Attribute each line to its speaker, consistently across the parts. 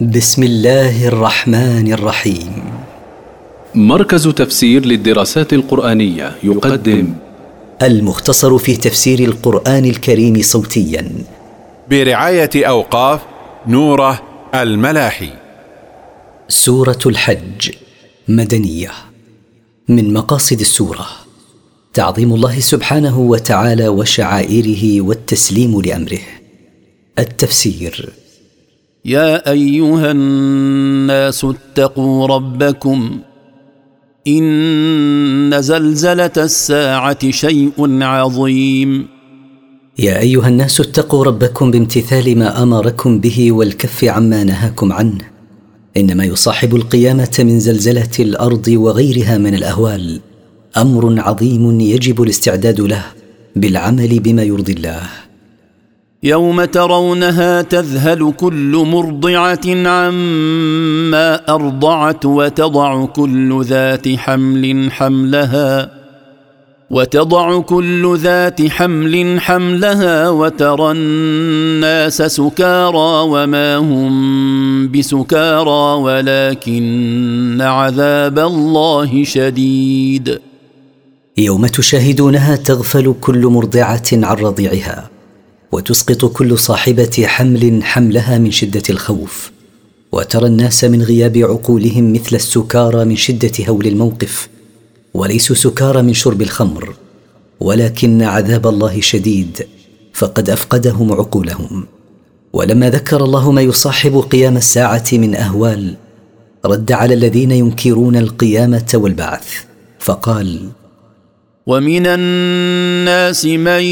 Speaker 1: بسم الله الرحمن الرحيم.
Speaker 2: مركز تفسير للدراسات القرآنية يقدم
Speaker 1: المختصر في تفسير القرآن الكريم صوتيا.
Speaker 3: برعاية أوقاف نوره الملاحي.
Speaker 1: سورة الحج مدنية. من مقاصد السورة تعظيم الله سبحانه وتعالى وشعائره والتسليم لأمره. التفسير
Speaker 4: يا أيها الناس اتقوا ربكم إن زلزلة الساعة شيء عظيم.
Speaker 1: يا أيها الناس اتقوا ربكم بامتثال ما أمركم به والكف عما نهاكم عنه. إنما يصاحب القيامة من زلزلة الأرض وغيرها من الأهوال. أمر عظيم يجب الاستعداد له بالعمل بما يرضي الله.
Speaker 4: يوم ترونها تذهل كل مرضعة عما أرضعت وتضع كل ذات حمل حملها وتضع كل ذات حمل حملها وترى الناس سكارى وما هم بسكارى ولكن عذاب الله شديد.
Speaker 1: يوم تشاهدونها تغفل كل مرضعة عن رضيعها. وتسقط كل صاحبة حمل حملها من شدة الخوف. وترى الناس من غياب عقولهم مثل السكارى من شدة هول الموقف وليسوا سكارى من شرب الخمر. ولكن عذاب الله شديد فقد أفقدهم عقولهم. ولما ذكر الله ما يصاحب قيام الساعة من أهوال رد على الذين ينكرون القيامة والبعث فقال
Speaker 4: ومن الناس من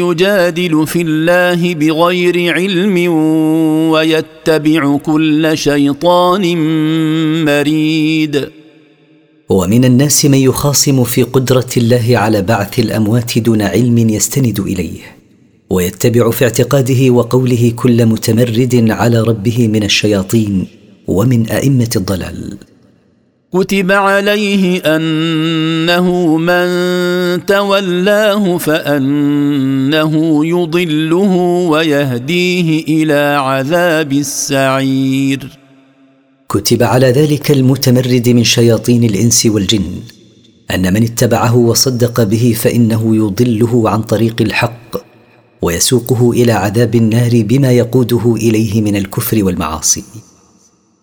Speaker 4: يجادل في الله بغير علم ويتبع كل شيطان مريد.
Speaker 1: ومن الناس من يخاصم في قدرة الله على بعث الأموات دون علم يستند إليه ويتبع في اعتقاده وقوله كل متمرد على ربه من الشياطين ومن أئمة الضلال.
Speaker 4: كتب عليه أنه من تولاه فأنه يضله ويهديه إلى عذاب السعير.
Speaker 1: كتب على ذلك المتمرد من شياطين الإنس والجن أن من اتبعه وصدق به فإنه يضله عن طريق الحق ويسوقه إلى عذاب النار بما يقوده إليه من الكفر والمعاصي.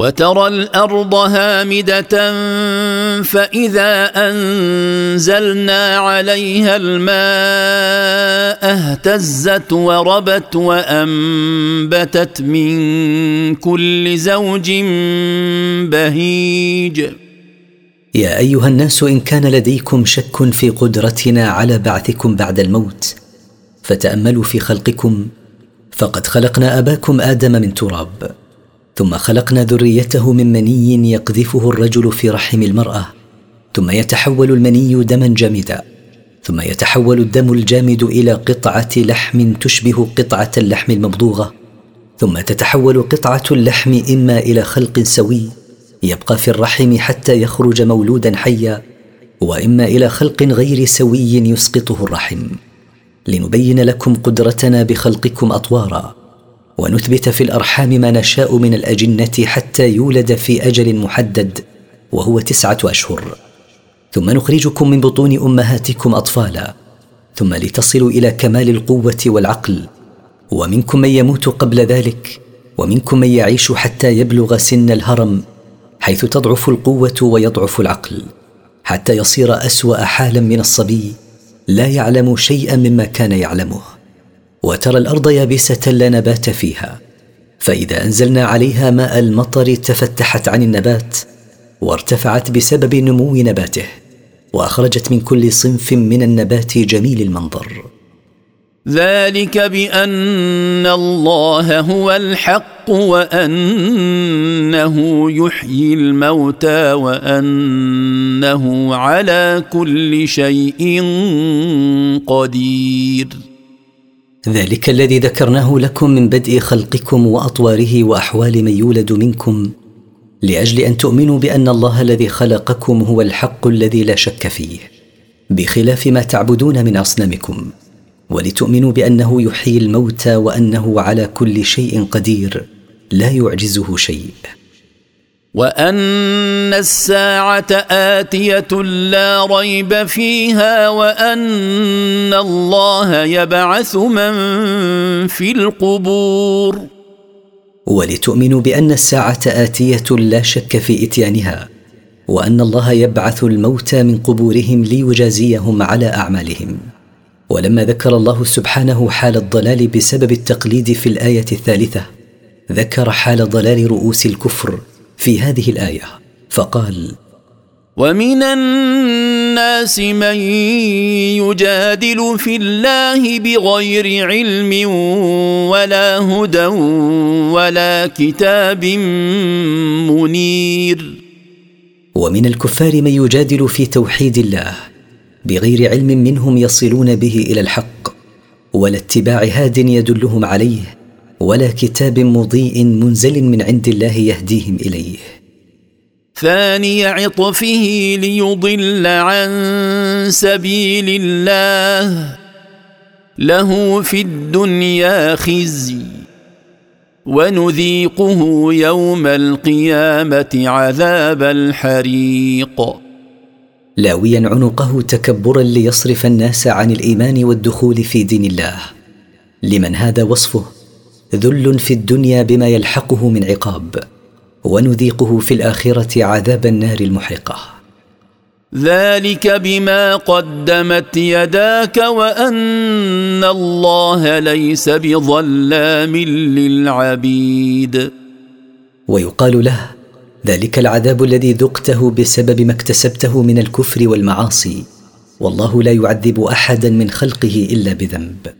Speaker 4: وترى الأرض هامدة فإذا أنزلنا عليها الماء اهتزت وربت وأنبتت من كل زوج بهيج.
Speaker 1: يا أيها الناس إن كان لديكم شك في قدرتنا على بعثكم بعد الموت فتأملوا في خلقكم فقد خلقنا آباكم آدم من تراب. ثم خلقنا ذريته من مني يقذفه الرجل في رحم المرأة. ثم يتحول المني دما جامدا. ثم يتحول الدم الجامد إلى قطعة لحم تشبه قطعة اللحم المبضوغة. ثم تتحول قطعة اللحم إما إلى خلق سوي يبقى في الرحم حتى يخرج مولودا حيا وإما إلى خلق غير سوي يسقطه الرحم. لنبين لكم قدرتنا بخلقكم أطوارا. ونثبت في الأرحام ما نشاء من الأجنة حتى يولد في أجل محدد وهو تسعة أشهر. ثم نخرجكم من بطون أمهاتكم أطفالا. ثم لتصلوا إلى كمال القوة والعقل. ومنكم من يموت قبل ذلك ومنكم من يعيش حتى يبلغ سن الهرم حيث تضعف القوة ويضعف العقل. حتى يصير أسوأ حالا من الصبي لا يعلم شيئا مما كان يعلمه. وترى الأرض يابسة لا نبات فيها. فإذا أنزلنا عليها ماء المطر تفتحت عن النبات وارتفعت بسبب نمو نباته وأخرجت من كل صنف من النبات جميل المنظر.
Speaker 4: ذلك بأن الله هو الحق وأنه يحيي الموتى وأنه على كل شيء قدير.
Speaker 1: ذلك الذي ذكرناه لكم من بدء خلقكم وأطواره وأحوال من يولد منكم لأجل أن تؤمنوا بأن الله الذي خلقكم هو الحق الذي لا شك فيه بخلاف ما تعبدون من أصنامكم ولتؤمنوا بأنه يحيي الموتى وأنه على كل شيء قدير لا يعجزه شيء.
Speaker 4: وان الساعة اتيه لا ريب فيها وان الله يبعث من في القبور
Speaker 1: ولتؤمنوا بأن الساعة آتية لا شك في إتيانها وأن الله يبعث الموتى من قبورهم ليجازيهم على أعمالهم. ولما ذكر الله سبحانه حال الضلال بسبب التقليد في الآية الثالثة ذكر حال ضلال رؤوس الكفر في هذه الآية. فقال
Speaker 4: ومن الناس من يجادل في الله بغير علم ولا هدى ولا كتاب منير.
Speaker 1: ومن الكفار من يجادل في توحيد الله بغير علم منهم يصلون به إلى الحق ولا اتباع هاد يدلهم عليه ولا كتاب مضيء منزل من عند الله يهديهم إليه.
Speaker 4: ثاني عطفه ليضل عن سبيل الله. له في الدنيا خزي ونذيقه يوم القيامة عذاب الحريق.
Speaker 1: لاويا عنقه تكبرا ليصرف الناس عن الإيمان والدخول في دين الله. لمن هذا وصفه؟ ذل في الدنيا بما يلحقه من عقاب ونذيقه في الآخرة عذاب النار المحرقه
Speaker 4: ذلك بما قدمت يداك وأن الله ليس بظلام للعبيد.
Speaker 1: ويقال له ذلك العذاب الذي ذقته بسبب ما اكتسبته من الكفر والمعاصي والله لا يعذب أحدا من خلقه إلا بذنب.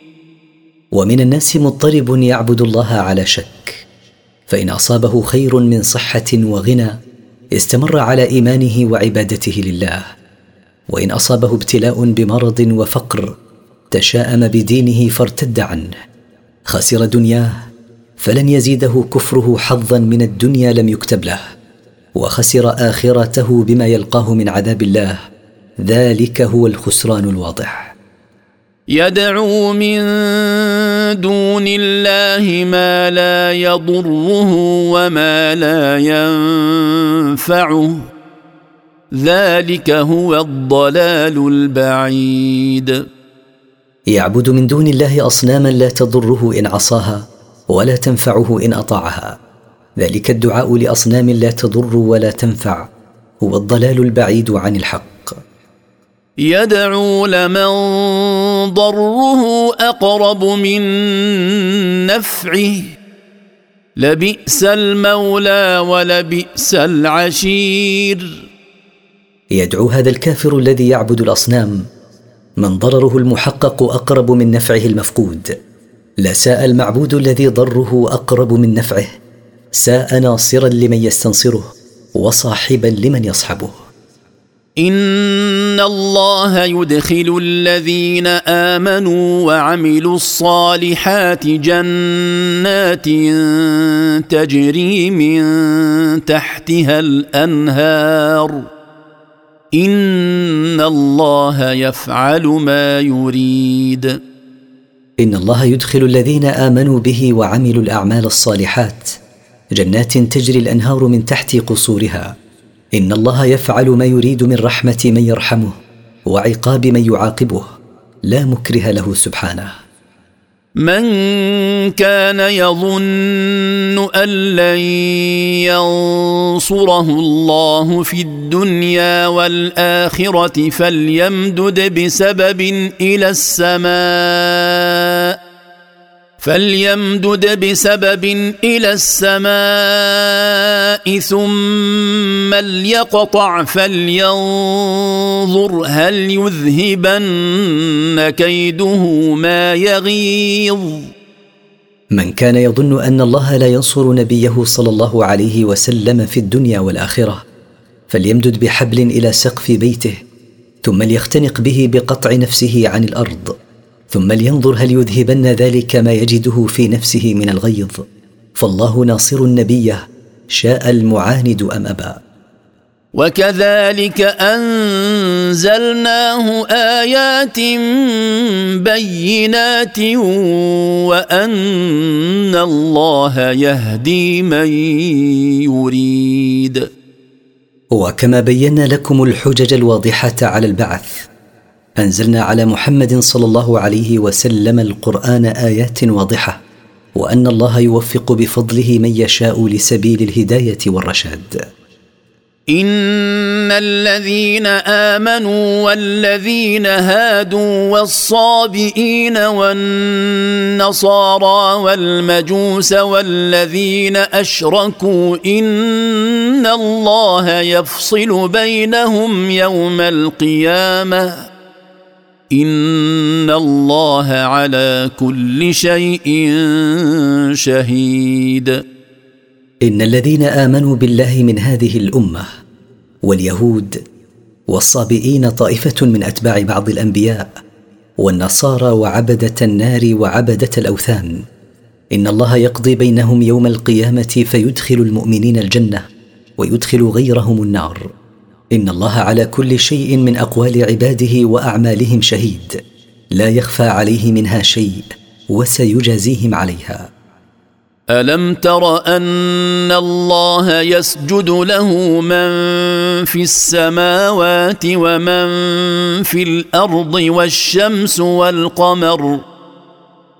Speaker 1: ومن الناس مضطرب يعبد الله على شك فإن أصابه خير من صحة وغنى استمر على إيمانه وعبادته لله وإن أصابه ابتلاء بمرض وفقر تشاءم بدينه فارتد عنه. خسر دنياه فلن يزيده كفره حظا من الدنيا لم يكتب له وخسر آخرته بما يلقاه من عذاب الله ذلك هو الخسران الواضح.
Speaker 4: يدعو من دون الله ما لا يضره وما لا ينفعه. ذلك هو الضلال البعيد.
Speaker 1: يعبد من دون الله أصناما لا تضره إن عصاها ولا تنفعه إن أطاعها. ذلك الدعاء لأصنام لا تضر ولا تنفع. هو الضلال البعيد عن الحق.
Speaker 4: يدعو لمن ضره أقرب من نفعه. لبئس المولى ولبئس العشير.
Speaker 1: يدعو هذا الكافر الذي يعبد الأصنام من ضرره المحقق أقرب من نفعه المفقود. لا ساء المعبود الذي ضره أقرب من نفعه. ساء ناصرا لمن يستنصره وصاحبا لمن يصحبه.
Speaker 4: ان الله يدخل الذين امنوا وعملوا الصالحات جنات تجري من تحتها الانهار ان الله يفعل ما يريد.
Speaker 1: ان الله يدخل الذين امنوا به وعملوا الاعمال الصالحات جنات تجري الانهار من تحت قصورها إن الله يفعل ما يريد من رحمة من يرحمه وعقاب من يعاقبه. لا مكره له سبحانه.
Speaker 4: من كان يظن أن لن ينصره الله في الدنيا والآخرة فليمدد بسبب إلى السماء. فليمدد بسبب إلى السماء ثم ليقطع فلينظر هل يذهبن كيده ما يغيظ.
Speaker 1: من كان يظن أن الله لا ينصر نبيه صلى الله عليه وسلم في الدنيا والآخرة فليمدد بحبل إلى سقف بيته ثم ليختنق به بقطع نفسه عن الأرض. ثم لينظر هل يذهبن ذلك ما يجده في نفسه من الغيظ. فالله ناصر النبي شاء المعاند أم أبى.
Speaker 4: وكذلك أنزلناه آيات بينات وأن الله يهدي من يريد.
Speaker 1: وكما بينا لكم الحجج الواضحة على البعث. أنزلنا على محمد صلى الله عليه وسلم القرآن آيات واضحة وأن الله يوفق بفضله من يشاء لسبيل الهداية والرشاد.
Speaker 4: إن الذين آمنوا والذين هادوا والصابئين والنصارى والمجوس والذين أشركوا إن الله يفصل بينهم يوم القيامة. ان الله على كل شيء شهيد.
Speaker 1: ان الذين امنوا بالله من هذه الامه واليهود والصابئين طائفه من اتباع بعض الانبياء والنصارى وعبده النار وعبده الاوثان. ان الله يقضي بينهم يوم القيامه فيدخل المؤمنين الجنه ويدخل غيرهم النار. إن الله على كل شيء من أقوال عباده وأعمالهم شهيد. لا يخفى عليه منها شيء وسيجازيهم عليها.
Speaker 4: ألم تر أن الله يسجد له من في السماوات ومن في الأرض والشمس والقمر؟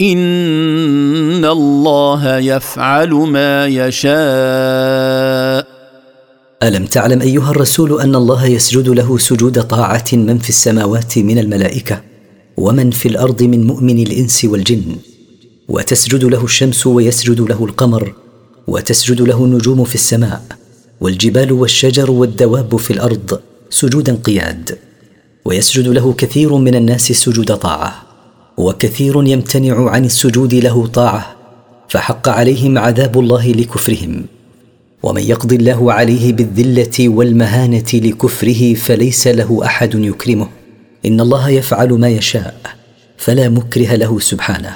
Speaker 4: ان الله يفعل ما يشاء.
Speaker 1: الم تعلم ايها الرسول ان الله يسجد له سجود طاعه من في السماوات من الملائكه ومن في الأرض من مؤمن الانس والجن. وتسجد له الشمس ويسجد له القمر وتسجد له النجوم في السماء والجبال والشجر والدواب في الأرض سجودا قياد ويسجد له كثير من الناس سجود طاعه وكثير يمتنع عن السجود له طاعة فحق عليهم عذاب الله لكفرهم. ومن يقضي الله عليه بالذلة والمهانة لكفره فليس له أحد يكرمه. إن الله يفعل ما يشاء فلا مكره له سبحانه.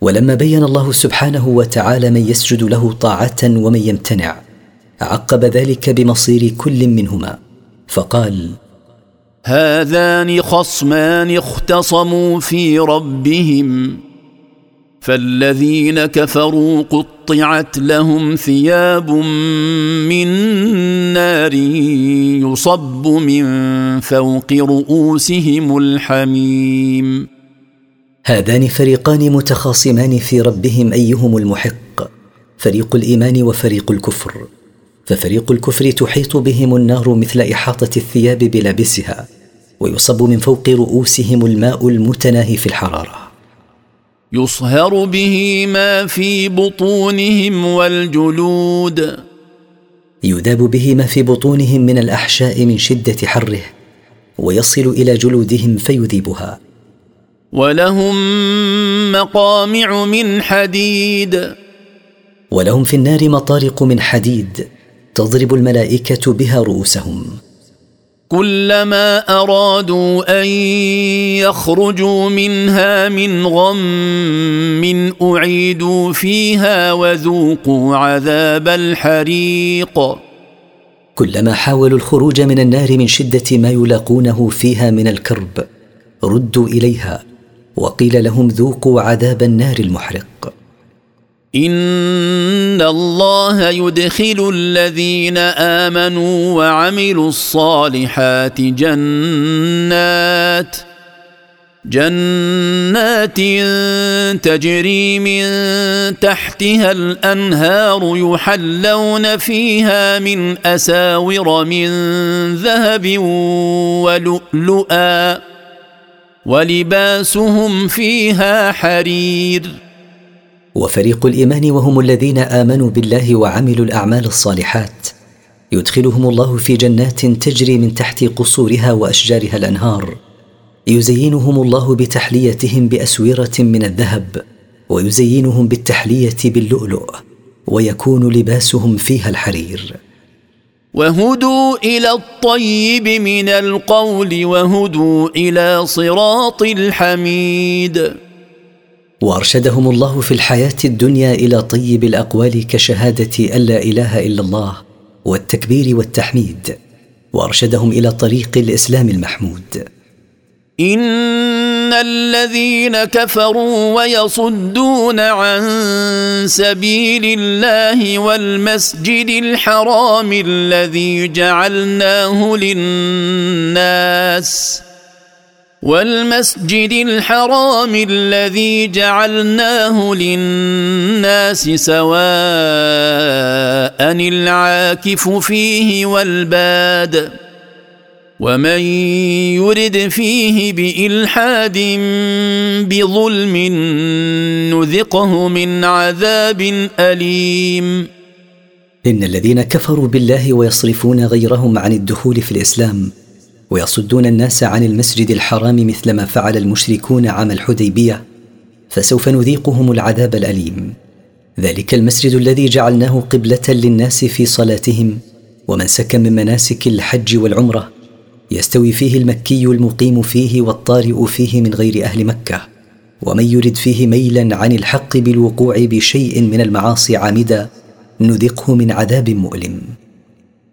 Speaker 1: ولما بين الله سبحانه وتعالى من يسجد له طاعة ومن يمتنع عقب ذلك بمصير كل منهما. فقال
Speaker 4: هذان خصمان اختصموا في ربهم فالذين كفروا قطعت لهم ثياب من نار يصب من فوق رؤوسهم الحميم.
Speaker 1: هذان فريقان متخاصمان في ربهم أيهم المحق فريق الإيمان وفريق الكفر ففريق الكفر تحيط بهم النار مثل إحاطة الثياب بلابسها ويصب من فوق رؤوسهم الماء المتناهي في الحرارة.
Speaker 4: يصهر به ما في بطونهم والجلود.
Speaker 1: يذاب به ما في بطونهم من الأحشاء من شدة حره ويصل إلى جلودهم فيذيبها.
Speaker 4: ولهم مقامع من حديد.
Speaker 1: ولهم في النار مطارق من حديد تضرب الملائكة بها رؤوسهم.
Speaker 4: كلما أرادوا أن يخرجوا منها من غم أعيدوا فيها وذوقوا عذاب الحريق.
Speaker 1: كلما حاولوا الخروج من النار من شدة ما يلاقونه فيها من الكرب ردوا إليها وقيل لهم ذوقوا عذاب النار المحرق.
Speaker 4: ان الله يدخل الذين امنوا وعملوا الصالحات جنات جنات تجري من تحتها الانهار يحلون فيها من اساور من ذهب ولؤلؤا ولباسهم فيها حرير
Speaker 1: وفريق الإيمان وهم الذين آمنوا بالله وعملوا الأعمال الصالحات. يدخلهم الله في جنات تجري من تحت قصورها وأشجارها الأنهار. يزينهم الله بتحليتهم بأسورة من الذهب ويزينهم بالتحلية باللؤلؤ ويكون لباسهم فيها الحرير.
Speaker 4: وهدوا إلى الطيب من القول وهدوا إلى صراط الحميد.
Speaker 1: وأرشدهم الله في الحياة الدنيا إلى طيب الأقوال كشهادة أن لا إله إلا الله والتكبير والتحميد وأرشدهم إلى طريق الإسلام المحمود.
Speaker 4: إن الذين كفروا ويصدون عن سبيل الله والمسجد الحرام الذي جعلناه للناس والمسجد الحرام الذي جعلناه للناس سواء العاكف فيه والباد ومن يرد فيه بإلحاد بظلم نذقه من عذاب أليم.
Speaker 1: إن الذين كفروا بالله ويصرفون غيرهم عن الدخول في الإسلام ويصدون الناس عن المسجد الحرام مثل ما فعل المشركون عام الحديبية فسوف نذيقهم العذاب الأليم. ذلك المسجد الذي جعلناه قبلة للناس في صلاتهم ومنسكا من مناسك الحج والعمرة يستوي فيه المكي المقيم فيه والطارئ فيه من غير أهل مكة ومن يرد فيه ميلا عن الحق بالوقوع بشيء من المعاصي عامدا نذقه من عذاب مؤلم.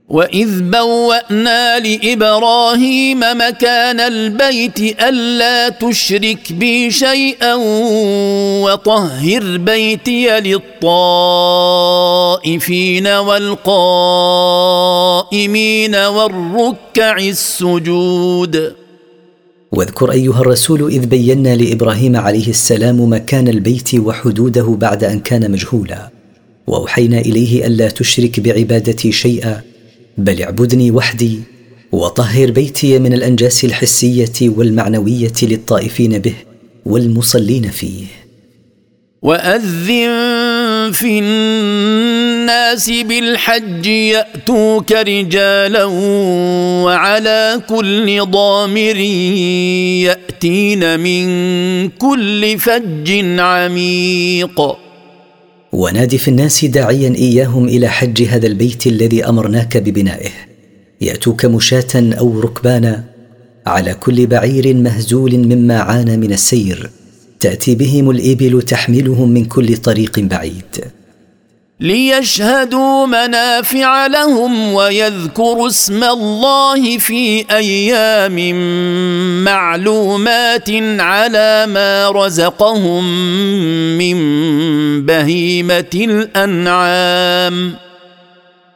Speaker 4: واذ بوانا لابراهيم مكان البيت الا تشرك بي شيئا وطهر بيتي للطائفين والقائمين والركع السجود
Speaker 1: واذكر أيها الرسول إذ بينا لإبراهيم عليه السلام مكان البيت وحدوده بعد أن كان مجهولا. وأوحينا إليه ألا تشرك بعبادتي شيئا بل اعبدني وحدي وطهر بيتي من الأنجاس الحسية والمعنوية للطائفين به والمصلين فيه.
Speaker 4: وأذن في الناس بالحج يأتوك رجالا وعلى كل ضامر يأتين من كل فج عميق.
Speaker 1: ونادي في الناس داعيا إياهم إلى حج هذا البيت الذي أمرناك ببنائه. يأتوك مشاة أو ركبانا على كل بعير مهزول مما عانى من السير. تأتي بهم الإبل تحملهم من كل طريق بعيد.
Speaker 4: ليشهدوا منافع لهم ويذكروا اسم الله في أيام معلومات على ما رزقهم من بهيمة الأنعام.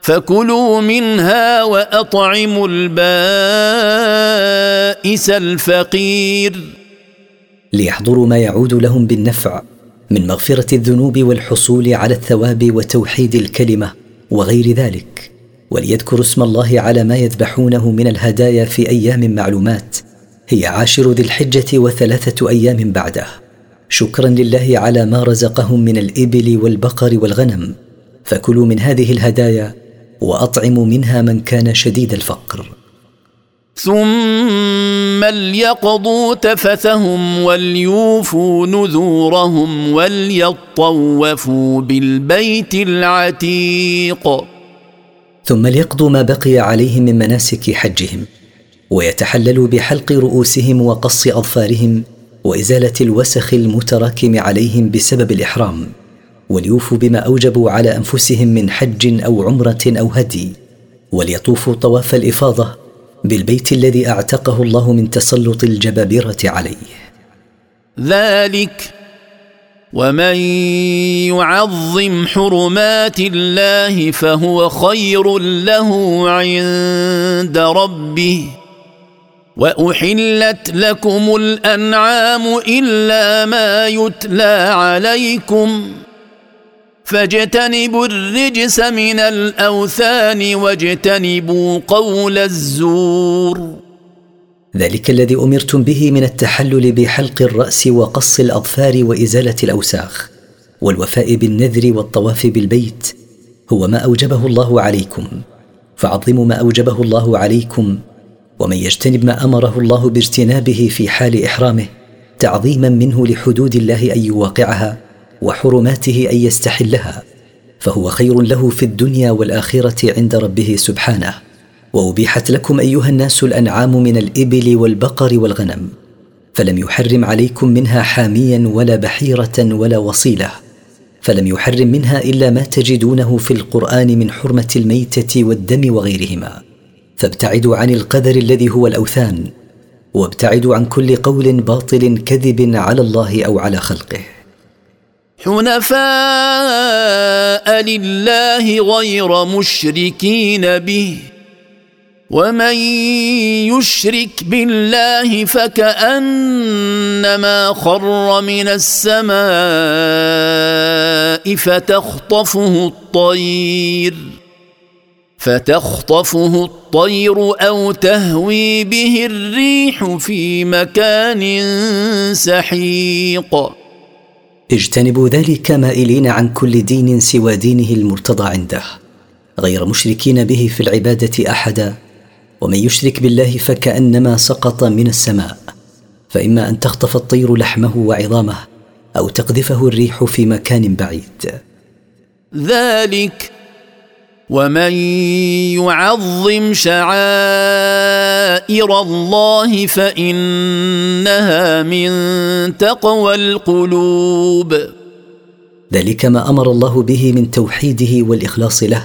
Speaker 4: فكلوا منها وأطعموا البائس الفقير.
Speaker 1: ليحضروا ما يعود لهم بالنفع. من مغفرة الذنوب والحصول على الثواب وتوحيد الكلمة وغير ذلك. وليذكروا اسم الله على ما يذبحونه من الهدايا في أيام معلومات. هي عاشر ذي الحجة وثلاثة أيام بعده. شكرا لله على ما رزقهم من الإبل والبقر والغنم. فكلوا من هذه الهدايا وأطعموا منها من كان شديد الفقر.
Speaker 4: ثم ليقضوا تفثهم وليوفوا نذورهم وليطوفوا بالبيت العتيق.
Speaker 1: ثم ليقضوا ما بقي عليهم من مناسك حجهم ويتحللوا بحلق رؤوسهم وقص أظفارهم وإزالة الوسخ المتراكم عليهم بسبب الإحرام وليوفوا بما أوجبوا على أنفسهم من حج أو عمرة أو هدي وليطوفوا طواف الإفاضة بالبيت الذي أعتقه الله من تسلط الجبابرة عليه.
Speaker 4: ذلك ومن يعظم حرمات الله فهو خير له عند ربه. وأحلت لكم الأنعام إلا ما يتلى عليكم. فاجتنبوا الرجس من الأوثان واجتنبوا قول الزور.
Speaker 1: ذلك الذي أمرتم به من التحلل بحلق الرأس وقص الأظفار وإزالة الأوساخ والوفاء بالنذر والطواف بالبيت هو ما أوجبه الله عليكم. فعظموا ما أوجبه الله عليكم. ومن يجتنب ما أمره الله باجتنابه في حال إحرامه تعظيما منه لحدود الله أن يواقعها. وحرماته أن يستحلها فهو خير له في الدنيا والآخرة عند ربه سبحانه. وأبيحت لكم أيها الناس الأنعام من الإبل والبقر والغنم فلم يحرم عليكم منها حاميا ولا بحيرة ولا وصيلة فلم يحرم منها إلا ما تجدونه في القرآن من حرمة الميتة والدم وغيرهما. فابتعدوا عن القدر الذي هو الأوثان وابتعدوا عن كل قول باطل كذب على الله أو على خلقه.
Speaker 4: حنفاء لله غير مشركين به. ومن يشرك بالله فكأنما خر من السماء فتخطفه الطير. فتخطفه الطير أو تهوي به الريح في مكان سحيق.
Speaker 1: اجتنبوا ذلك مائلين عن كل دين سوى دينه المرتضى عنده غير مشركين به في العبادة أحدا ومن يشرك بالله فكأنما سقط من السماء فإما أن تخطف الطير لحمه وعظامه أو تقذفه الريح في مكان بعيد.
Speaker 4: ذلك ومن يعظم شعائر الله فانها من تقوى القلوب
Speaker 1: ذلك ما أمر الله به من توحيده والإخلاص له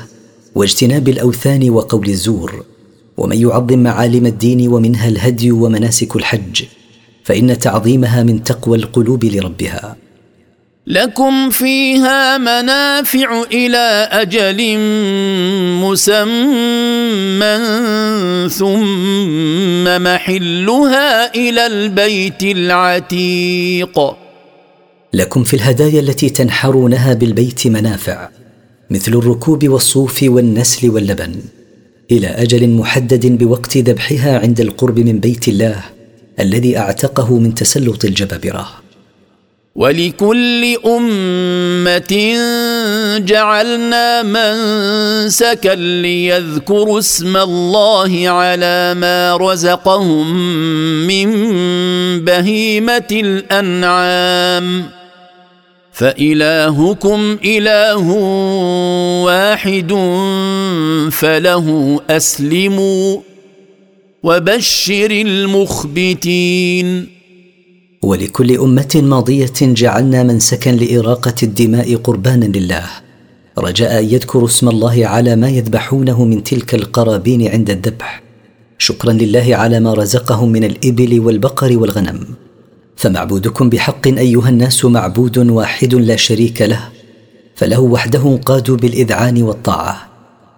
Speaker 1: واجتناب الأوثان وقول الزور. ومن يعظم معالم الدين ومنها الهدي ومناسك الحج فإن تعظيمها من تقوى القلوب لربها.
Speaker 4: لكم فيها منافع إلى أجل مسمى ثم محلها إلى البيت العتيق.
Speaker 1: لكم في الهدايا التي تنحرونها بالبيت منافع مثل الركوب والصوف والنسل واللبن إلى أجل محدد بوقت ذبحها عند القرب من بيت الله الذي أعتقه من تسلط الجبابرة.
Speaker 4: ولكل أمة جعلنا منسكا ليذكروا اسم الله على ما رزقهم من بهيمة الأنعام. فإلهكم إله واحد فله أسلموا وبشر المخبتين.
Speaker 1: ولكل أمة ماضية جعلنا منسكا لإراقة الدماء قربانا لله. رجاء أن يذكروا اسم الله على ما يذبحونه من تلك القرابين عند الذبح. شكرا لله على ما رزقهم من الإبل والبقر والغنم. فمعبودكم بحق أيها الناس معبود واحد لا شريك له. فله وحده قادوا بالإذعان والطاعة.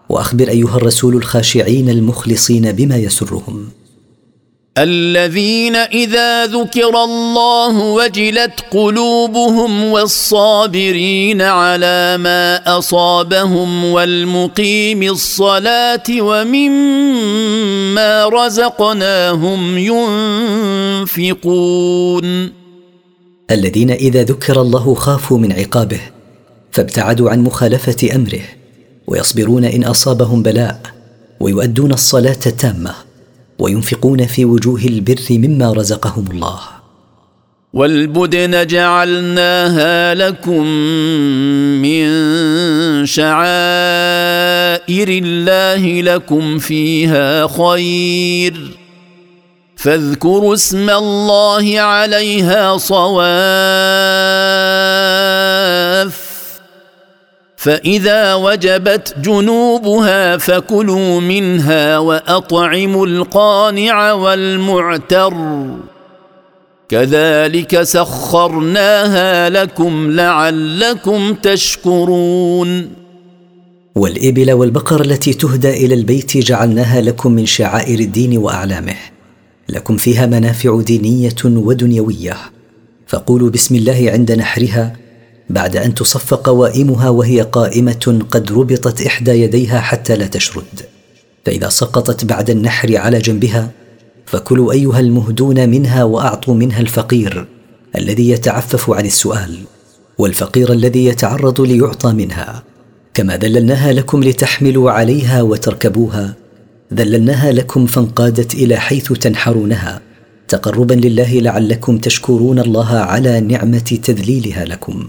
Speaker 1: وأخبر أيها الرسول الخاشعين المخلصين بما يسرهم.
Speaker 4: الذين إذا ذكر الله وجلت قلوبهم والصابرين على ما أصابهم والمقيم الصلاة ومما رزقناهم ينفقون.
Speaker 1: الذين إذا ذكر الله خافوا من عقابه فابتعدوا عن مخالفة أمره ويصبرون إن أصابهم بلاء ويؤدون الصلاة تامه وينفقون في وجوه البر مما رزقهم الله.
Speaker 4: والبدن جعلناها لكم من شعائر الله لكم فيها خير. فاذكروا اسم الله عليها صواف فإذا وجبت جنوبها فكلوا منها وأطعموا القانع والمعتر. كذلك سخرناها لكم لعلكم تشكرون.
Speaker 1: والإبل والبقر التي تهدى إلى البيت جعلناها لكم من شعائر الدين وأعلامه. لكم فيها منافع دينية ودنيوية. فقولوا بسم الله عند نحرها بعد أن تصف قوائمها وهي قائمة قد ربطت إحدى يديها حتى لا تشرد. فإذا سقطت بعد النحر على جنبها فكلوا أيها المهدون منها وأعطوا منها الفقير الذي يتعفف عن السؤال والفقير الذي يتعرض ليعطى منها. كما ذللناها لكم لتحملوا عليها وتركبوها ذللناها لكم فانقادت إلى حيث تنحرونها. تقربا لله لعلكم تشكرون الله على نعمة تذليلها لكم.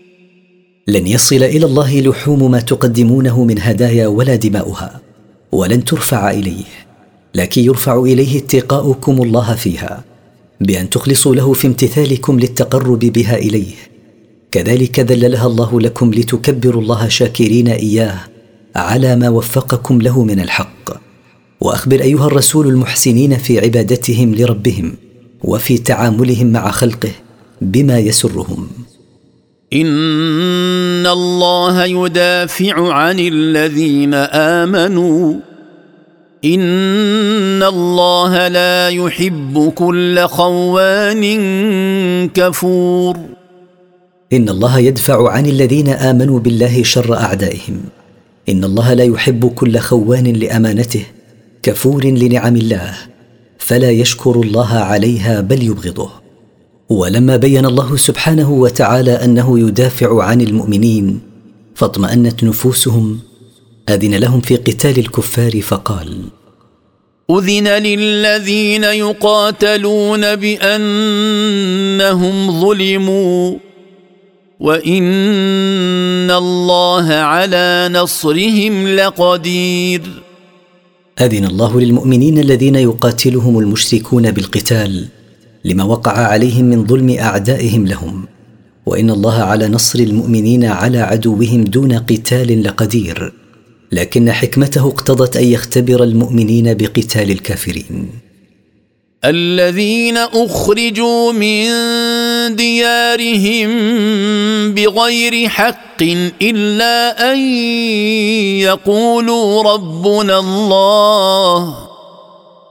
Speaker 1: لن يصل إلى الله لحوم ما تقدمونه من هدايا ولا دماؤها ولن ترفع إليه لكن يرفع إليه اتقاؤكم الله فيها بأن تخلصوا له في امتثالكم للتقرب بها إليه. كذلك ذللها الله لكم لتكبروا الله شاكرين إياه على ما وفقكم له من الحق. وأخبر أيها الرسول المحسنين في عبادتهم لربهم وفي تعاملهم مع خلقه بما يسرهم.
Speaker 4: إن الله يدافع عن الذين آمنوا. إن الله لا يحب كل خوان كفور.
Speaker 1: إن الله يدفع عن الذين آمنوا بالله شر أعدائهم. إن الله لا يحب كل خوان لأمانته كفور لنعم الله. فلا يشكر الله عليها بل يبغضه. ولما بين الله سبحانه وتعالى أنه يدافع عن المؤمنين فاطمأنت نفوسهم أذن لهم في قتال الكفار فقال
Speaker 4: أذن للذين يقاتلون بأنهم ظلموا وإن الله على نصرهم لقدير.
Speaker 1: أذن الله للمؤمنين الذين يقاتلهم المشركون بالقتال لما وقع عليهم من ظلم أعدائهم لهم. وإن الله على نصر المؤمنين على عدوهم دون قتال لقدير. لكن حكمته اقتضت أن يختبر المؤمنين بقتال الكافرين.
Speaker 4: الذين أخرجوا من ديارهم بغير حق إلا أن يقولوا ربنا الله.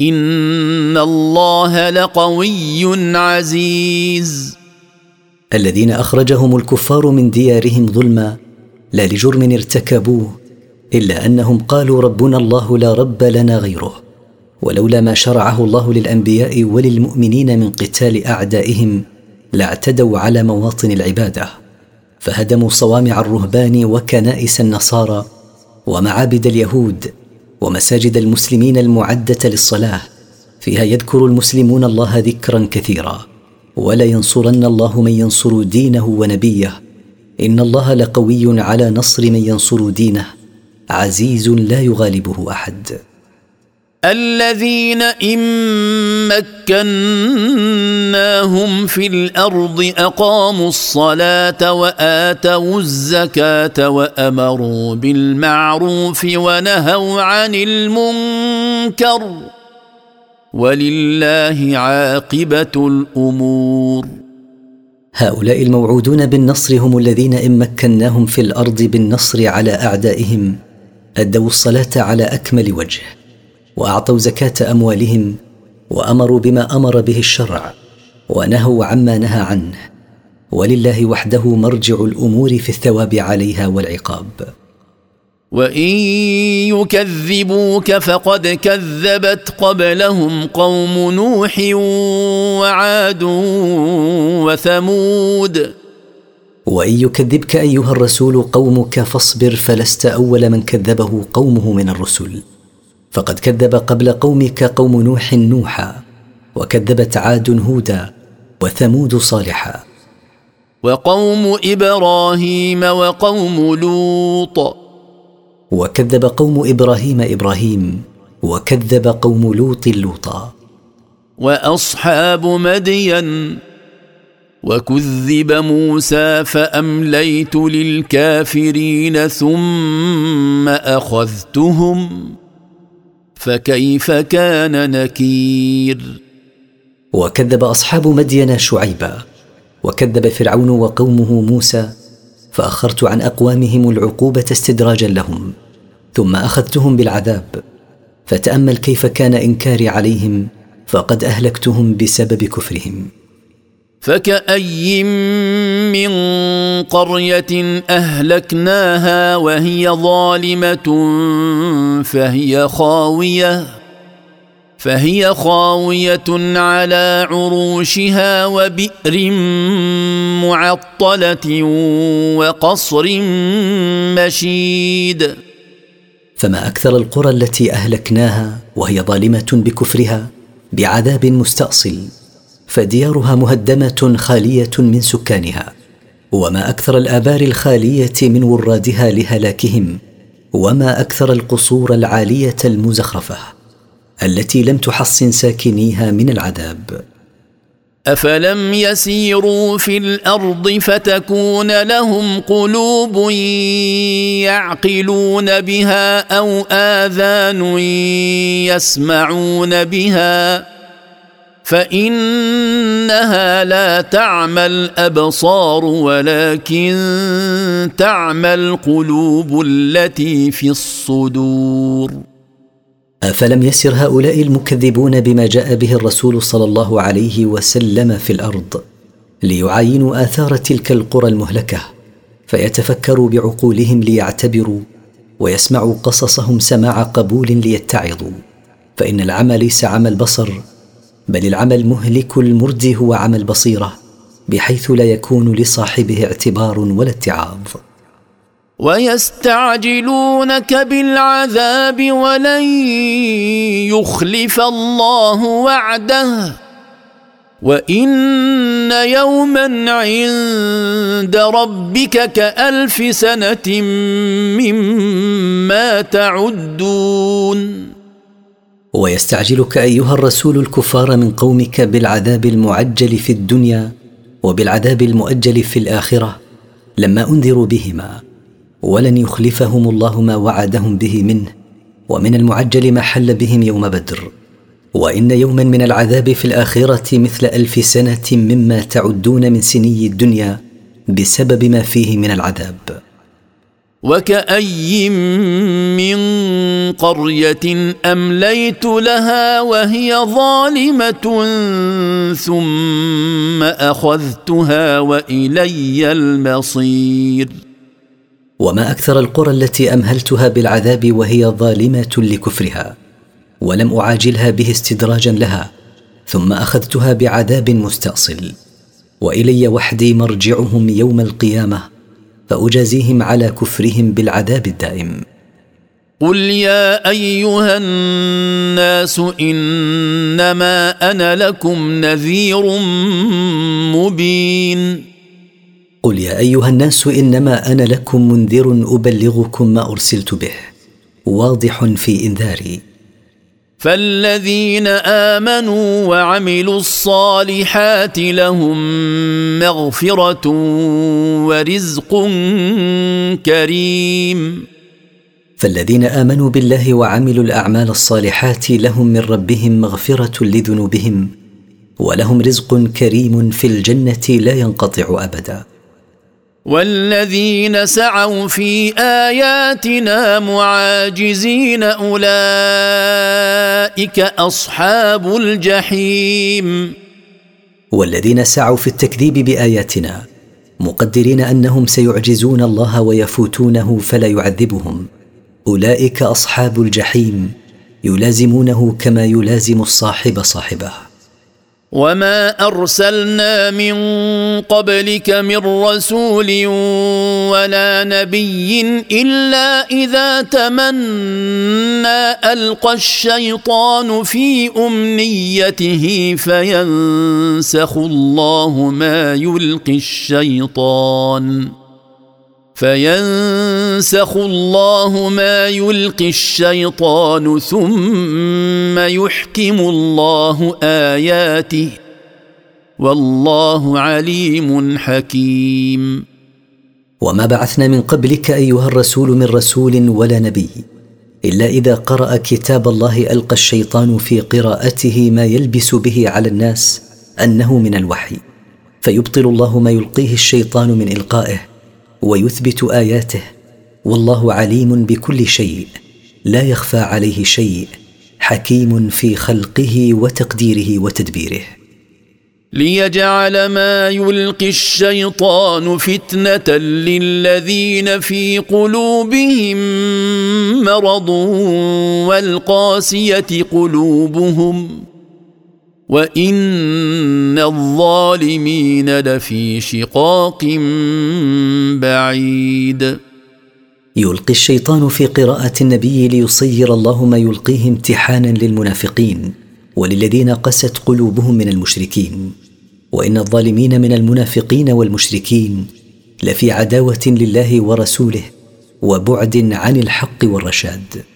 Speaker 4: ان الله لقوي عزيز.
Speaker 1: الذين أخرجهم الكفار من ديارهم ظلما لا لجرم ارتكبوه إلا أنهم قالوا ربنا الله لا رب لنا غيره ولولا ما شرعه الله للأنبياء وللمؤمنين من قتال أعدائهم لاعتدوا على مواطن العبادة فهدموا صوامع الرهبان وكنائس النصارى ومعابد اليهود ومساجد المسلمين المعدة للصلاة فيها يذكر المسلمون الله ذكرا كثيرا. ولا ينصرن الله من ينصر دينه ونبيه. إن الله لقوي على نصر من ينصر دينه. عزيز لا يغالبه أحد.
Speaker 4: الذين إن مكناهم في الأرض أقاموا الصلاة وآتوا الزكاة وأمروا بالمعروف ونهوا عن المنكر ولله عاقبة الأمور.
Speaker 1: هؤلاء الموعودون بالنصر هم الذين إن مكناهم في الأرض بالنصر على أعدائهم أدوا الصلاة على أكمل وجه. وأعطوا زكاة أموالهم وأمروا بما أمر به الشرع ونهوا عما نهى عنه. ولله وحده مرجع الأمور في الثواب عليها والعقاب.
Speaker 4: وإن يكذبوك فقد كذبت قبلهم قوم نوح وعاد وثمود.
Speaker 1: وإن يكذبك أيها الرسول قومك فاصبر فلست أول من كذبه قومه من الرسل. فقد كذب قبل قومك قوم نوح نوحا وكذبت عاد هودا وثمود صالحا.
Speaker 4: وقوم إبراهيم وقوم لوط.
Speaker 1: وكذب قوم إبراهيم إبراهيم وكذب قوم لوط لوطا.
Speaker 4: وأصحاب مدين. وكذب موسى فأمليت للكافرين ثم أخذتهم. فكيف كان نكير؟
Speaker 1: وكذب أصحاب مدين شعيبا وكذب فرعون وقومه موسى فأخرت عن أقوامهم العقوبة استدراجا لهم ثم أخذتهم بالعذاب فتأمل كيف كان إنكاري عليهم فقد أهلكتهم بسبب كفرهم.
Speaker 4: فكأي من قرية أهلكناها وهي ظالمة فهي خاوية فهي خاوية على عروشها وبئر معطلة وقصر مشيد
Speaker 1: فما أكثر القرى التي اهلكناها وهي ظالمه بكفرها بعذاب مستاصل فديارها مهدمة خالية من سكانها وما أكثر الآبار الخالية من ورادها لهلاكهم وما أكثر القصور العالية المزخرفة التي لم تحصن ساكنيها من العذاب.
Speaker 4: أفلم يسيروا في الأرض فتكون لهم قلوب يعقلون بها أو آذان يسمعون بها فإنها لا تعمى الابصار ولكن تعمى القلوب التي في الصدور.
Speaker 1: أفلم يسر هؤلاء المكذبون بما جاء به الرسول صلى الله عليه وسلم في الأرض ليعاينوا آثار تلك القرى المهلكة فيتفكروا بعقولهم ليعتبروا ويسمعوا قصصهم سماع قبول ليتعظوا. فإن العمى ليس عمى البصر بل العمى المهلك المردي هو عمى البصيره بحيث لا يكون لصاحبه اعتبار ولا اتعاظ.
Speaker 4: ويستعجلونك بالعذاب ولن يخلف الله وعده. وإن يوما عند ربك كألف سنة مما تعدون.
Speaker 1: ويستعجلك أيها الرسول الكفار من قومك بالعذاب المعجل في الدنيا وبالعذاب المؤجل في الآخرة لما أنذروا بهما. ولن يخلفهم الله ما وعدهم به منه ومن المعجل ما حل بهم يوم بدر. وإن يوما من العذاب في الآخرة مثل ألف سنة مما تعدون من سني الدنيا بسبب ما فيه من العذاب.
Speaker 4: وكأي من قرية أمليت لها وهي ظالمة ثم أخذتها وإلي المصير
Speaker 1: وما أكثر القرى التي امهلتها بالعذاب وهي ظالمه لكفرها ولم اعاجلها به استدراجا لها ثم اخذتها بعذاب مستاصل والي وحدي مرجعهم يوم القيامه فأجازيهم على كفرهم بالعذاب الدائم.
Speaker 4: قل يا أيها الناس إنما أنا لكم نذير مبين.
Speaker 1: قل يا أيها الناس إنما أنا لكم منذر أبلغكم ما أرسلت به. واضح في إنذاري.
Speaker 4: فالذين آمنوا وعملوا الصالحات لهم مغفرة ورزق كريم.
Speaker 1: فالذين آمنوا بالله وعملوا الأعمال الصالحات لهم من ربهم مغفرة لذنوبهم ولهم رزق كريم في الجنة لا ينقطع أبدا.
Speaker 4: والذين سعوا في آياتنا معاجزين أولئك أصحاب الجحيم.
Speaker 1: والذين سعوا في التكذيب بآياتنا مقدرين أنهم سيعجزون الله ويفوتونه فلا يعذبهم. أولئك أصحاب الجحيم يلازمونه كما يلازم الصاحب صاحبه.
Speaker 4: وما ارسلنا من قبلك من رسول ولا نبي الا اذا تمنى القى الشيطان في امنيته فينسخ الله ما يلقي الشيطان فينسخ الله ما يلقي الشيطان ثم يحكم الله اياته والله عليم حكيم.
Speaker 1: وما بعثنا من قبلك ايها الرسول من رسول ولا نبي الا اذا قرا كتاب الله القى الشيطان في قراءته ما يلبس به على الناس انه من الوحي فيبطل الله ما يلقيه الشيطان من القائه ويثبت آياته. والله عليم بكل شيء. لا يخفى عليه شيء. حكيم في خلقه وتقديره وتدبيره.
Speaker 4: ليجعل ما يلقي الشيطان فتنة للذين في قلوبهم مرض والقاسية قلوبهم. وان الظالمين لفي شقاق بعيد.
Speaker 1: يلقي الشيطان في قراءه النبي ليصير الله ما يلقيه امتحانا للمنافقين وللذين قست قلوبهم من المشركين. وان الظالمين من المنافقين والمشركين لفي عداوه لله ورسوله وبعد عن الحق والرشاد.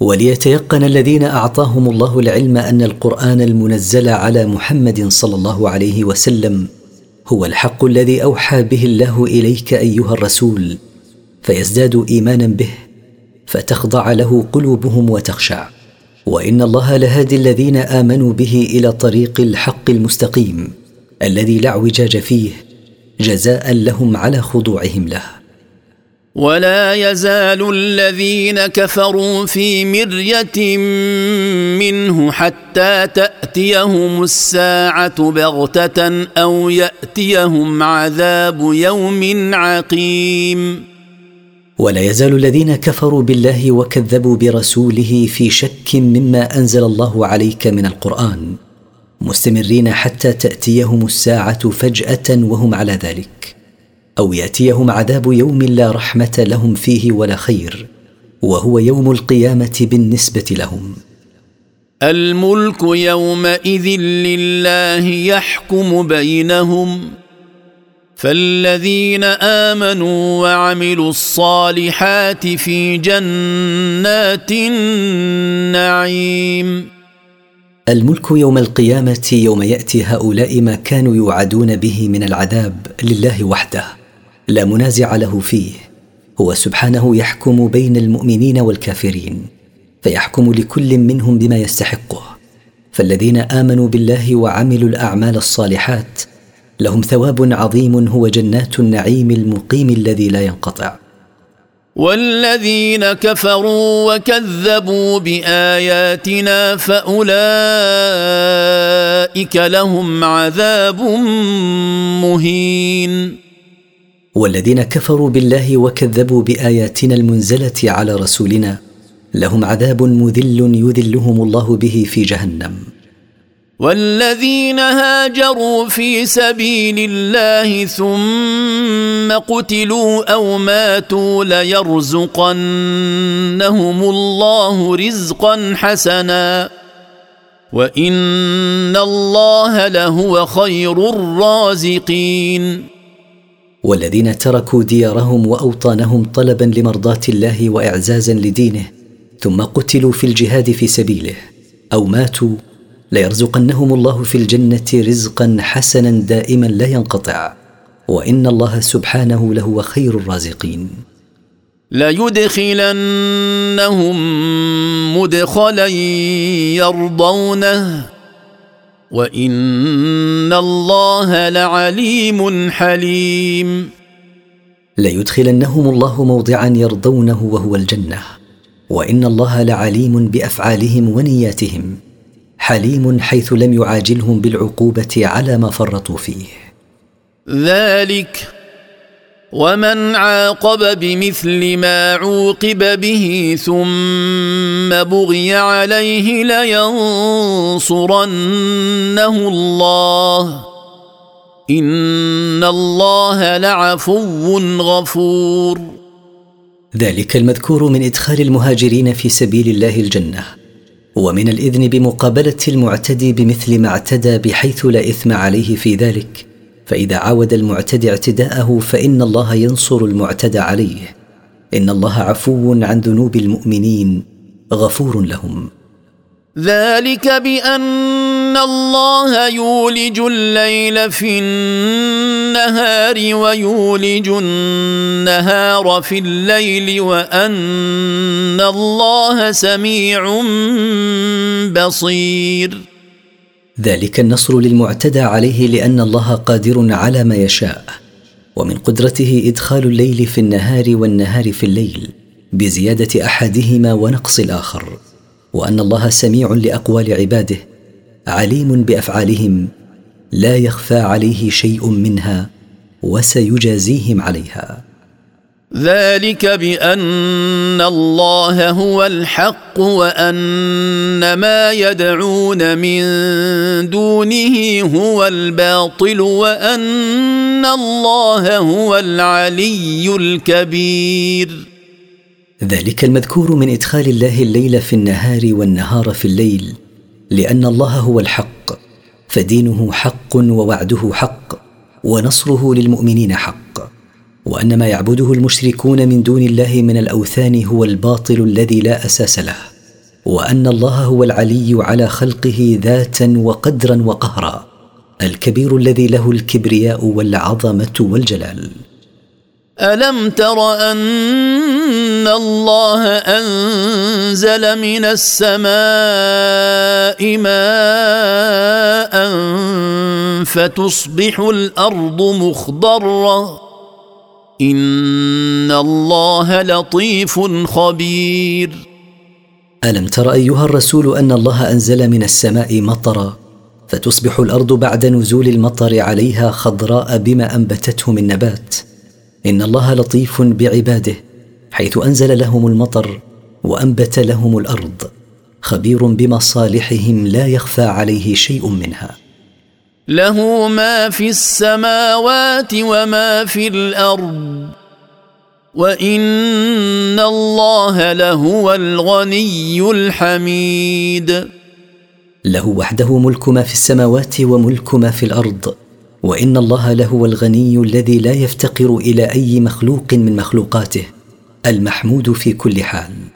Speaker 1: وليتيقن الذين أعطاهم الله العلم أن القرآن المنزل على محمد صلى الله عليه وسلم هو الحق الذي أوحى به الله إليك أيها الرسول فيزدادوا إيمانا به فتخضع له قلوبهم وتخشع. وإن الله لهادي الذين آمنوا به إلى طريق الحق المستقيم الذي لا اعوجاج فيه جزاء لهم على خضوعهم له.
Speaker 4: ولا يزال الذين كفروا في مرية منه حتى تأتيهم الساعة بغتة أو يأتيهم عذاب يوم عقيم.
Speaker 1: ولا يزال الذين كفروا بالله وكذبوا برسوله في شك مما أنزل الله عليك من القرآن مستمرين حتى تأتيهم الساعة فجأة وهم على ذلك. أو يأتيهم عذاب يوم لا رحمة لهم فيه ولا خير وهو يوم القيامة بالنسبة لهم.
Speaker 4: الملك يومئذ لله يحكم بينهم فالذين آمنوا وعملوا الصالحات في جنات النعيم.
Speaker 1: الملك يوم القيامة يوم يأتي هؤلاء ما كانوا يوعدون به من العذاب لله وحده. لا منازع له فيه. هو سبحانه يحكم بين المؤمنين والكافرين فيحكم لكل منهم بما يستحقه. فالذين آمنوا بالله وعملوا الأعمال الصالحات لهم ثواب عظيم هو جنات النعيم المقيم الذي لا ينقطع.
Speaker 4: والذين كفروا وكذبوا بآياتنا فأولئك لهم عذاب مهين.
Speaker 1: والذين كفروا بالله وكذبوا بآياتنا المنزلة على رسولنا لهم عذاب مذل يذلهم الله به في جهنم.
Speaker 4: والذين هاجروا في سبيل الله ثم قتلوا أو ماتوا ليرزقنهم الله رزقا حسنا. وإن الله لهو خير الرازقين.
Speaker 1: والذين تركوا ديارهم وأوطانهم طلبا لمرضاة الله واعزازا لدينه ثم قتلوا في الجهاد في سبيله أو ماتوا ليرزقنهم الله في الجنة رزقا حسنا دائما لا ينقطع. وإن الله سبحانه لهو خير الرازقين.
Speaker 4: ليدخلنهم مدخلا يرضونه. وان الله لعليم حليم.
Speaker 1: ليدخلنهم الله موضعا يرضونه وهو الجنه. وان الله لعليم بافعالهم ونياتهم. حليم حيث لم يعاجلهم بالعقوبه على ما فرطوا فيه.
Speaker 4: ذلك ومن عاقب بمثل ما عوقب به ثم بغي عليه لينصرنه الله ان الله لعفو غفور.
Speaker 1: ذلك المذكور من ادخال المهاجرين في سبيل الله الجنه ومن الاذن بمقابله المعتدي بمثل ما اعتدى بحيث لا اثم عليه في ذلك فإذا عاود المعتدي اعتداءه فإن الله ينصر المعتدى عليه. إن الله عفو عن ذنوب المؤمنين غفور لهم.
Speaker 4: ذلك بأن الله يولج الليل في النهار ويولج النهار في الليل وأن الله سميع بصير.
Speaker 1: ذلك النصر للمعتدى عليه لأن الله قادر على ما يشاء ومن قدرته إدخال الليل في النهار والنهار في الليل بزيادة أحدهما ونقص الآخر وأن الله سميع لأقوال عباده عليم بأفعالهم لا يخفى عليه شيء منها وسيجازيهم عليها.
Speaker 4: ذلك بأن الله هو الحق وأن ما يدعون من دونه هو الباطل وأن الله هو العلي الكبير.
Speaker 1: ذلك المذكور من إدخال الله الليل في النهار والنهار في الليل لأن الله هو الحق فدينه حق ووعده حق ونصره للمؤمنين حق. وأن ما يعبده المشركون من دون الله من الأوثان هو الباطل الذي لا أساس له وأن الله هو العلي على خلقه ذاتا وقدرا وقهرا الكبير الذي له الكبرياء والعظمة والجلال.
Speaker 4: ألم تر أن الله أنزل من السماء ماء فتصبح الأرض مخضرة؟ إن الله لطيف خبير.
Speaker 1: ألم تر أيها الرسول أن الله أنزل من السماء مطرا فتصبح الأرض بعد نزول المطر عليها خضراء بما أنبتته من نبات؟ إن الله لطيف بعباده حيث أنزل لهم المطر وأنبت لهم الأرض خبير بمصالحهم لا يخفى عليه شيء منها.
Speaker 4: له ما في السماوات وما في الأرض. وإن الله لهو الغني الحميد.
Speaker 1: له وحده ملك ما في السماوات وملك ما في الأرض. وإن الله لهو الغني الذي لا يفتقر إلى أي مخلوق من مخلوقاته المحمود في كل حال.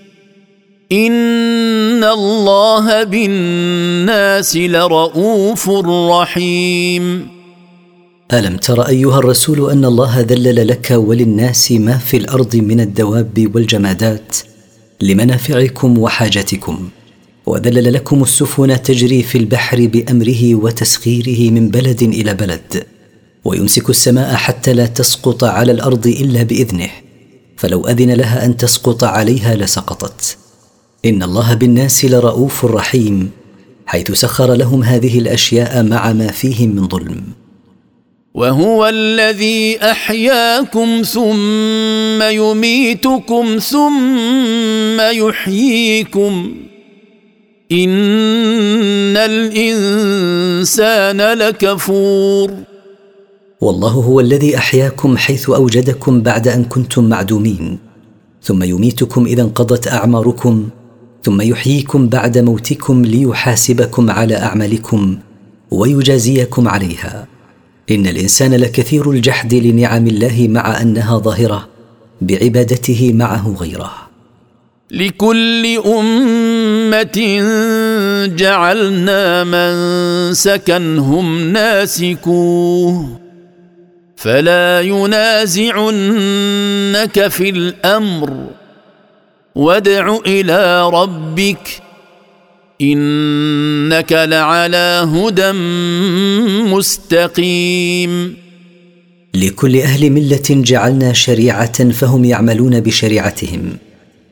Speaker 4: ان الله بالناس لرؤوف رحيم.
Speaker 1: ألم تر أيها الرسول أن الله ذلل لك وللناس ما في الأرض من الدواب والجمادات لمنافعكم وحاجتكم وذلل لكم السفن تجري في البحر بأمره وتسخيره من بلد إلى بلد ويمسك السماء حتى لا تسقط على الأرض إلا بإذنه فلو أذن لها أن تسقط عليها لسقطت. إن الله بالناس لرؤوف رحيم حيث سخر لهم هذه الأشياء مع ما فيهم من ظلم.
Speaker 4: وهو الذي أحياكم ثم يميتكم ثم يحييكم. إن الإنسان لكفور.
Speaker 1: والله هو الذي أحياكم حيث أوجدكم بعد أن كنتم معدومين ثم يميتكم إذا انقضت أعماركم ثم يحييكم بعد موتكم ليحاسبكم على أعمالكم ويجازيكم عليها. إن الإنسان لكثير الجحد لنعم الله مع أنها ظاهرة بعبادته معه غيره.
Speaker 4: لكل أمة جعلنا من سكنهم ناسكوه. فلا ينازعنك في الأمر. وادع إلى ربك إنك لعلى هدى مستقيم.
Speaker 1: لكل أهل ملة جعلنا شريعة فهم يعملون بشريعتهم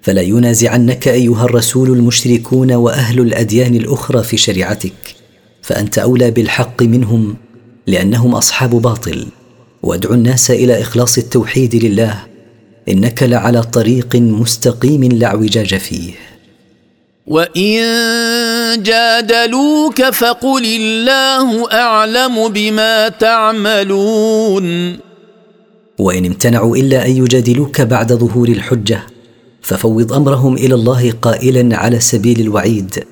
Speaker 1: فلا ينازعنك أيها الرسول المشركون وأهل الأديان الأخرى في شريعتك فأنت أولى بالحق منهم لأنهم أصحاب باطل وادعو الناس إلى إخلاص التوحيد لله إنك لعلى طريق مستقيم لا اعوجاج فيه.
Speaker 4: وان جادلوك فقل الله اعلم بما تعملون.
Speaker 1: وان امتنعوا الا ان يجادلوك بعد ظهور الحجه ففوض امرهم إلى الله قائلا على سبيل الوعيد.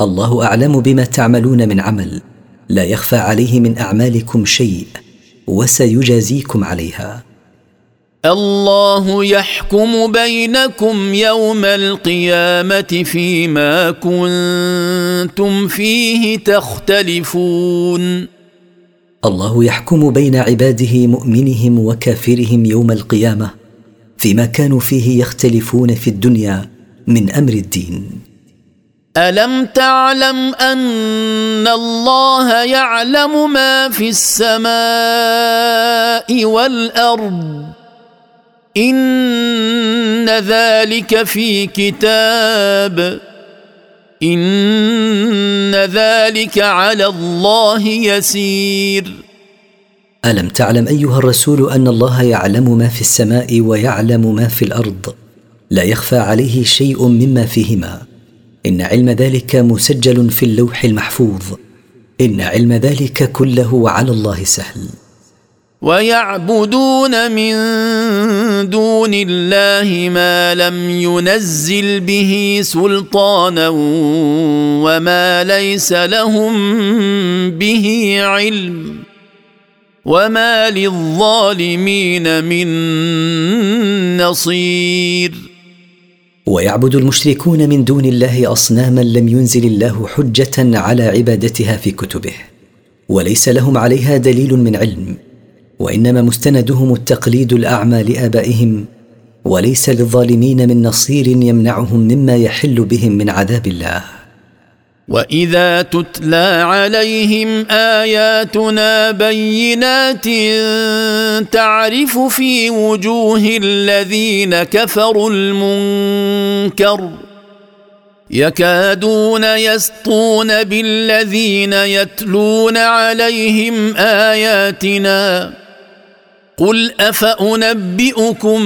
Speaker 1: الله اعلم بما تعملون من عمل لا يخفى عليه من اعمالكم شيء وسيجازيكم عليها.
Speaker 4: الله يحكم بينكم يوم القيامة فيما كنتم فيه تختلفون.
Speaker 1: الله يحكم بين عباده مؤمنهم وكافرهم يوم القيامة فيما كانوا فيه يختلفون في الدنيا من أمر الدين.
Speaker 4: ألم تعلم أن الله يعلم ما في السماء والأرض؟ إن ذلك في كتاب. إن ذلك على الله يسير.
Speaker 1: ألم تعلم أيها الرسول أن الله يعلم ما في السماء ويعلم ما في الأرض؟ لا يخفى عليه شيء مما فيهما. إن علم ذلك مسجل في اللوح المحفوظ. إن علم ذلك كله على الله سهل.
Speaker 4: ويعبدون من دون الله ما لم ينزل به سلطانا وما ليس لهم به علم وما للظالمين من نصير.
Speaker 1: ويعبد المشركون من دون الله أصناما لم ينزل الله حجة على عبادتها في كتبه وليس لهم عليها دليل من علم. وإنما مستندهم التقليد الأعمى لآبائهم وليس للظالمين من نصير يمنعهم مما يحل بهم من عذاب الله.
Speaker 4: وإذا تتلى عليهم آياتنا بينات تعرف في وجوه الذين كفروا المنكر يكادون يسطون بالذين يتلون عليهم آياتنا قل افانبئكم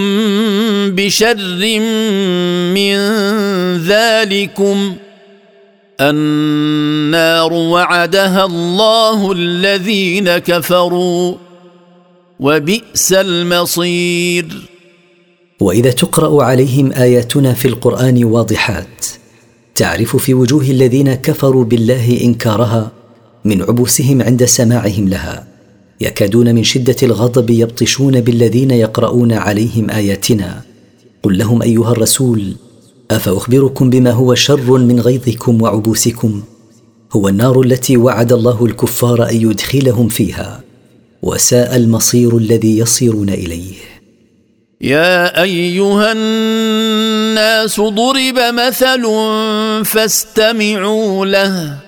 Speaker 4: بشر من ذلكم النار وعدها الله الذين كفروا وبئس المصير
Speaker 1: واذا تقرا عليهم اياتنا في القران واضحات تعرف في وجوه الذين كفروا بالله إنكارها من عبوسهم عند سماعهم لها. يكادون من شدة الغضب يبطشون بالذين يقرؤون عليهم آياتنا. قل لهم أيها الرسول أفأخبركم بما هو شر من غيظكم وعبوسكم؟ هو النار التي وعد الله الكفار أن يدخلهم فيها وساء المصير الذي يصيرون إليه.
Speaker 4: يا أيها الناس ضرب مثل فاستمعوا له.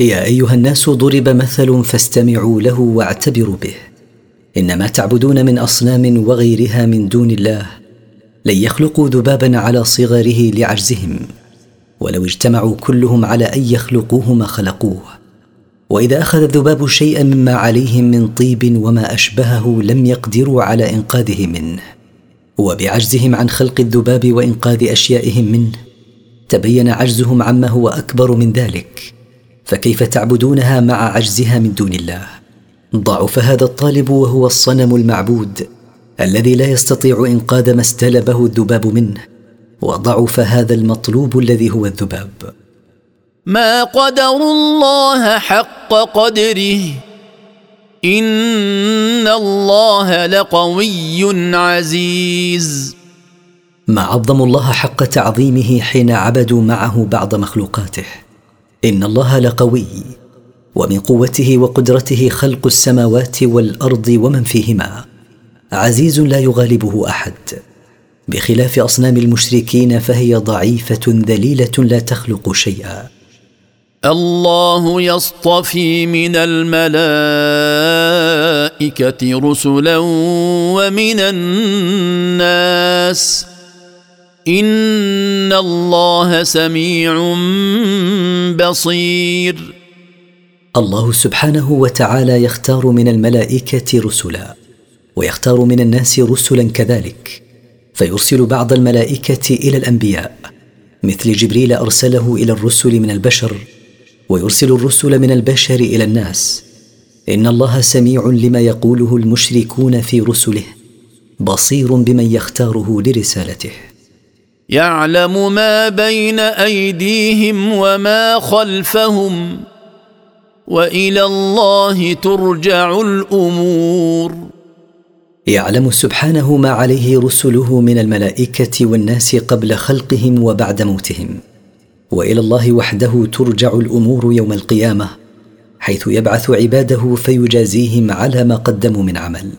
Speaker 1: يا أيها الناس ضرب مثل فاستمعوا له واعتبروا به. إنما تعبدون من أصنام وغيرها من دون الله. لن يخلقوا ذبابا على صغره لعجزهم. ولو اجتمعوا كلهم على أن يخلقوه ما خلقوه. وإذا أخذ الذباب شيئا مما عليهم من طيب وما أشبهه لم يقدروا على إنقاذه منه. وبعجزهم عن خلق الذباب وإنقاذ أشيائهم منه. تبين عجزهم عما هو أكبر من ذلك. فكيف تعبدونها مع عجزها من دون الله؟ ضعف هذا الطالب وهو الصنم المعبود الذي لا يستطيع إنقاذ ما استلبه الذباب منه وضعف هذا المطلوب الذي هو الذباب.
Speaker 4: ما قدر الله حق قدره إن الله لقوي عزيز.
Speaker 1: ما عظموا الله حق تعظيمه حين عبدوا معه بعض مخلوقاته. إن الله لقوي ومن قوته وقدرته خلق السماوات والأرض ومن فيهما. عزيز لا يغالبه أحد. بخلاف أصنام المشركين فهي ضعيفة ذليلة لا تخلق شيئا.
Speaker 4: الله يصطفي من الملائكة رسلا ومن الناس. ان الله سميع بصير.
Speaker 1: الله سبحانه وتعالى يختار من الملائكة رسلا ويختار من الناس رسلا كذلك فيرسل بعض الملائكة إلى الأنبياء مثل جبريل أرسله إلى الرسل من البشر ويرسل الرسل من البشر إلى الناس. ان الله سميع لما يقوله المشركون في رسله بصير بمن يختاره لرسالته.
Speaker 4: يعلم ما بين أيديهم وما خلفهم وإلى الله ترجع الأمور.
Speaker 1: يعلم سبحانه ما عليه رسله من الملائكة والناس قبل خلقهم وبعد موتهم وإلى الله وحده ترجع الأمور يوم القيامة حيث يبعث عباده فيجازيهم على ما قدموا من عمل.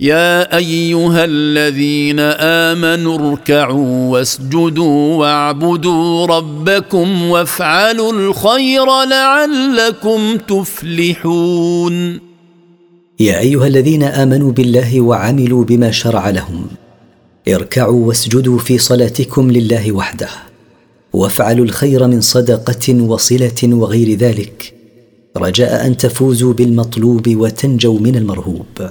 Speaker 4: يا أيها الذين آمنوا اركعوا واسجدوا واعبدوا ربكم وافعلوا الخير لعلكم تفلحون.
Speaker 1: يا أيها الذين آمنوا بالله وعملوا بما شرع لهم. اركعوا واسجدوا في صلاتكم لله وحده. وافعلوا الخير من صدقة وصلة وغير ذلك. رجاء أن تفوزوا بالمطلوب وتنجوا من المرهوب.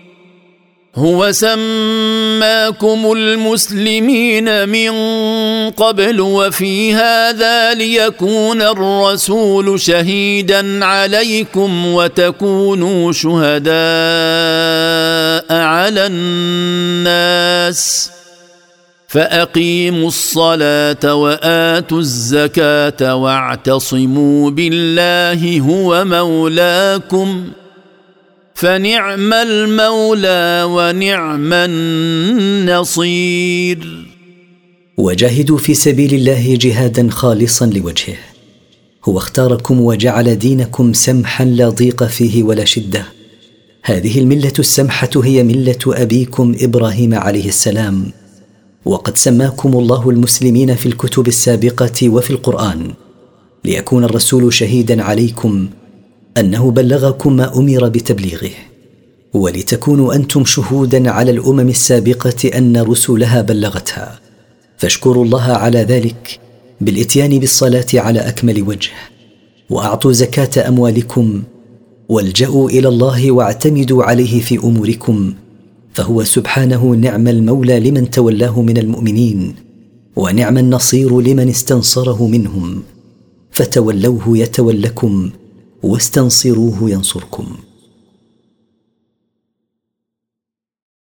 Speaker 4: هو سماكم المسلمين من قبل وفي هذا ليكون الرسول شهيدا عليكم وتكونوا شهداء على الناس. فأقيموا الصلاة وآتوا الزكاة واعتصموا بالله هو مولاكم. فنعم المولى ونعم النصير.
Speaker 1: وجاهدوا في سبيل الله جهادا خالصا لوجهه. هو اختاركم وجعل دينكم سمحا لا ضيق فيه ولا شدة. هذه الملة السمحة هي ملة أبيكم إبراهيم عليه السلام. وقد سماكم الله المسلمين في الكتب السابقة وفي القرآن. ليكون الرسول شهيدا عليكم أنه بلغكم ما أمر بتبليغه ولتكونوا أنتم شهودا على الأمم السابقة أن رسلها بلغتها. فاشكروا الله على ذلك بالإتيان بالصلاة على أكمل وجه. وأعطوا زكاة أموالكم والجأوا إلى الله واعتمدوا عليه في أموركم. فهو سبحانه نعم المولى لمن تولاه من المؤمنين ونعم النصير لمن استنصره منهم. فتولوه يتولكم واستنصروه ينصركم.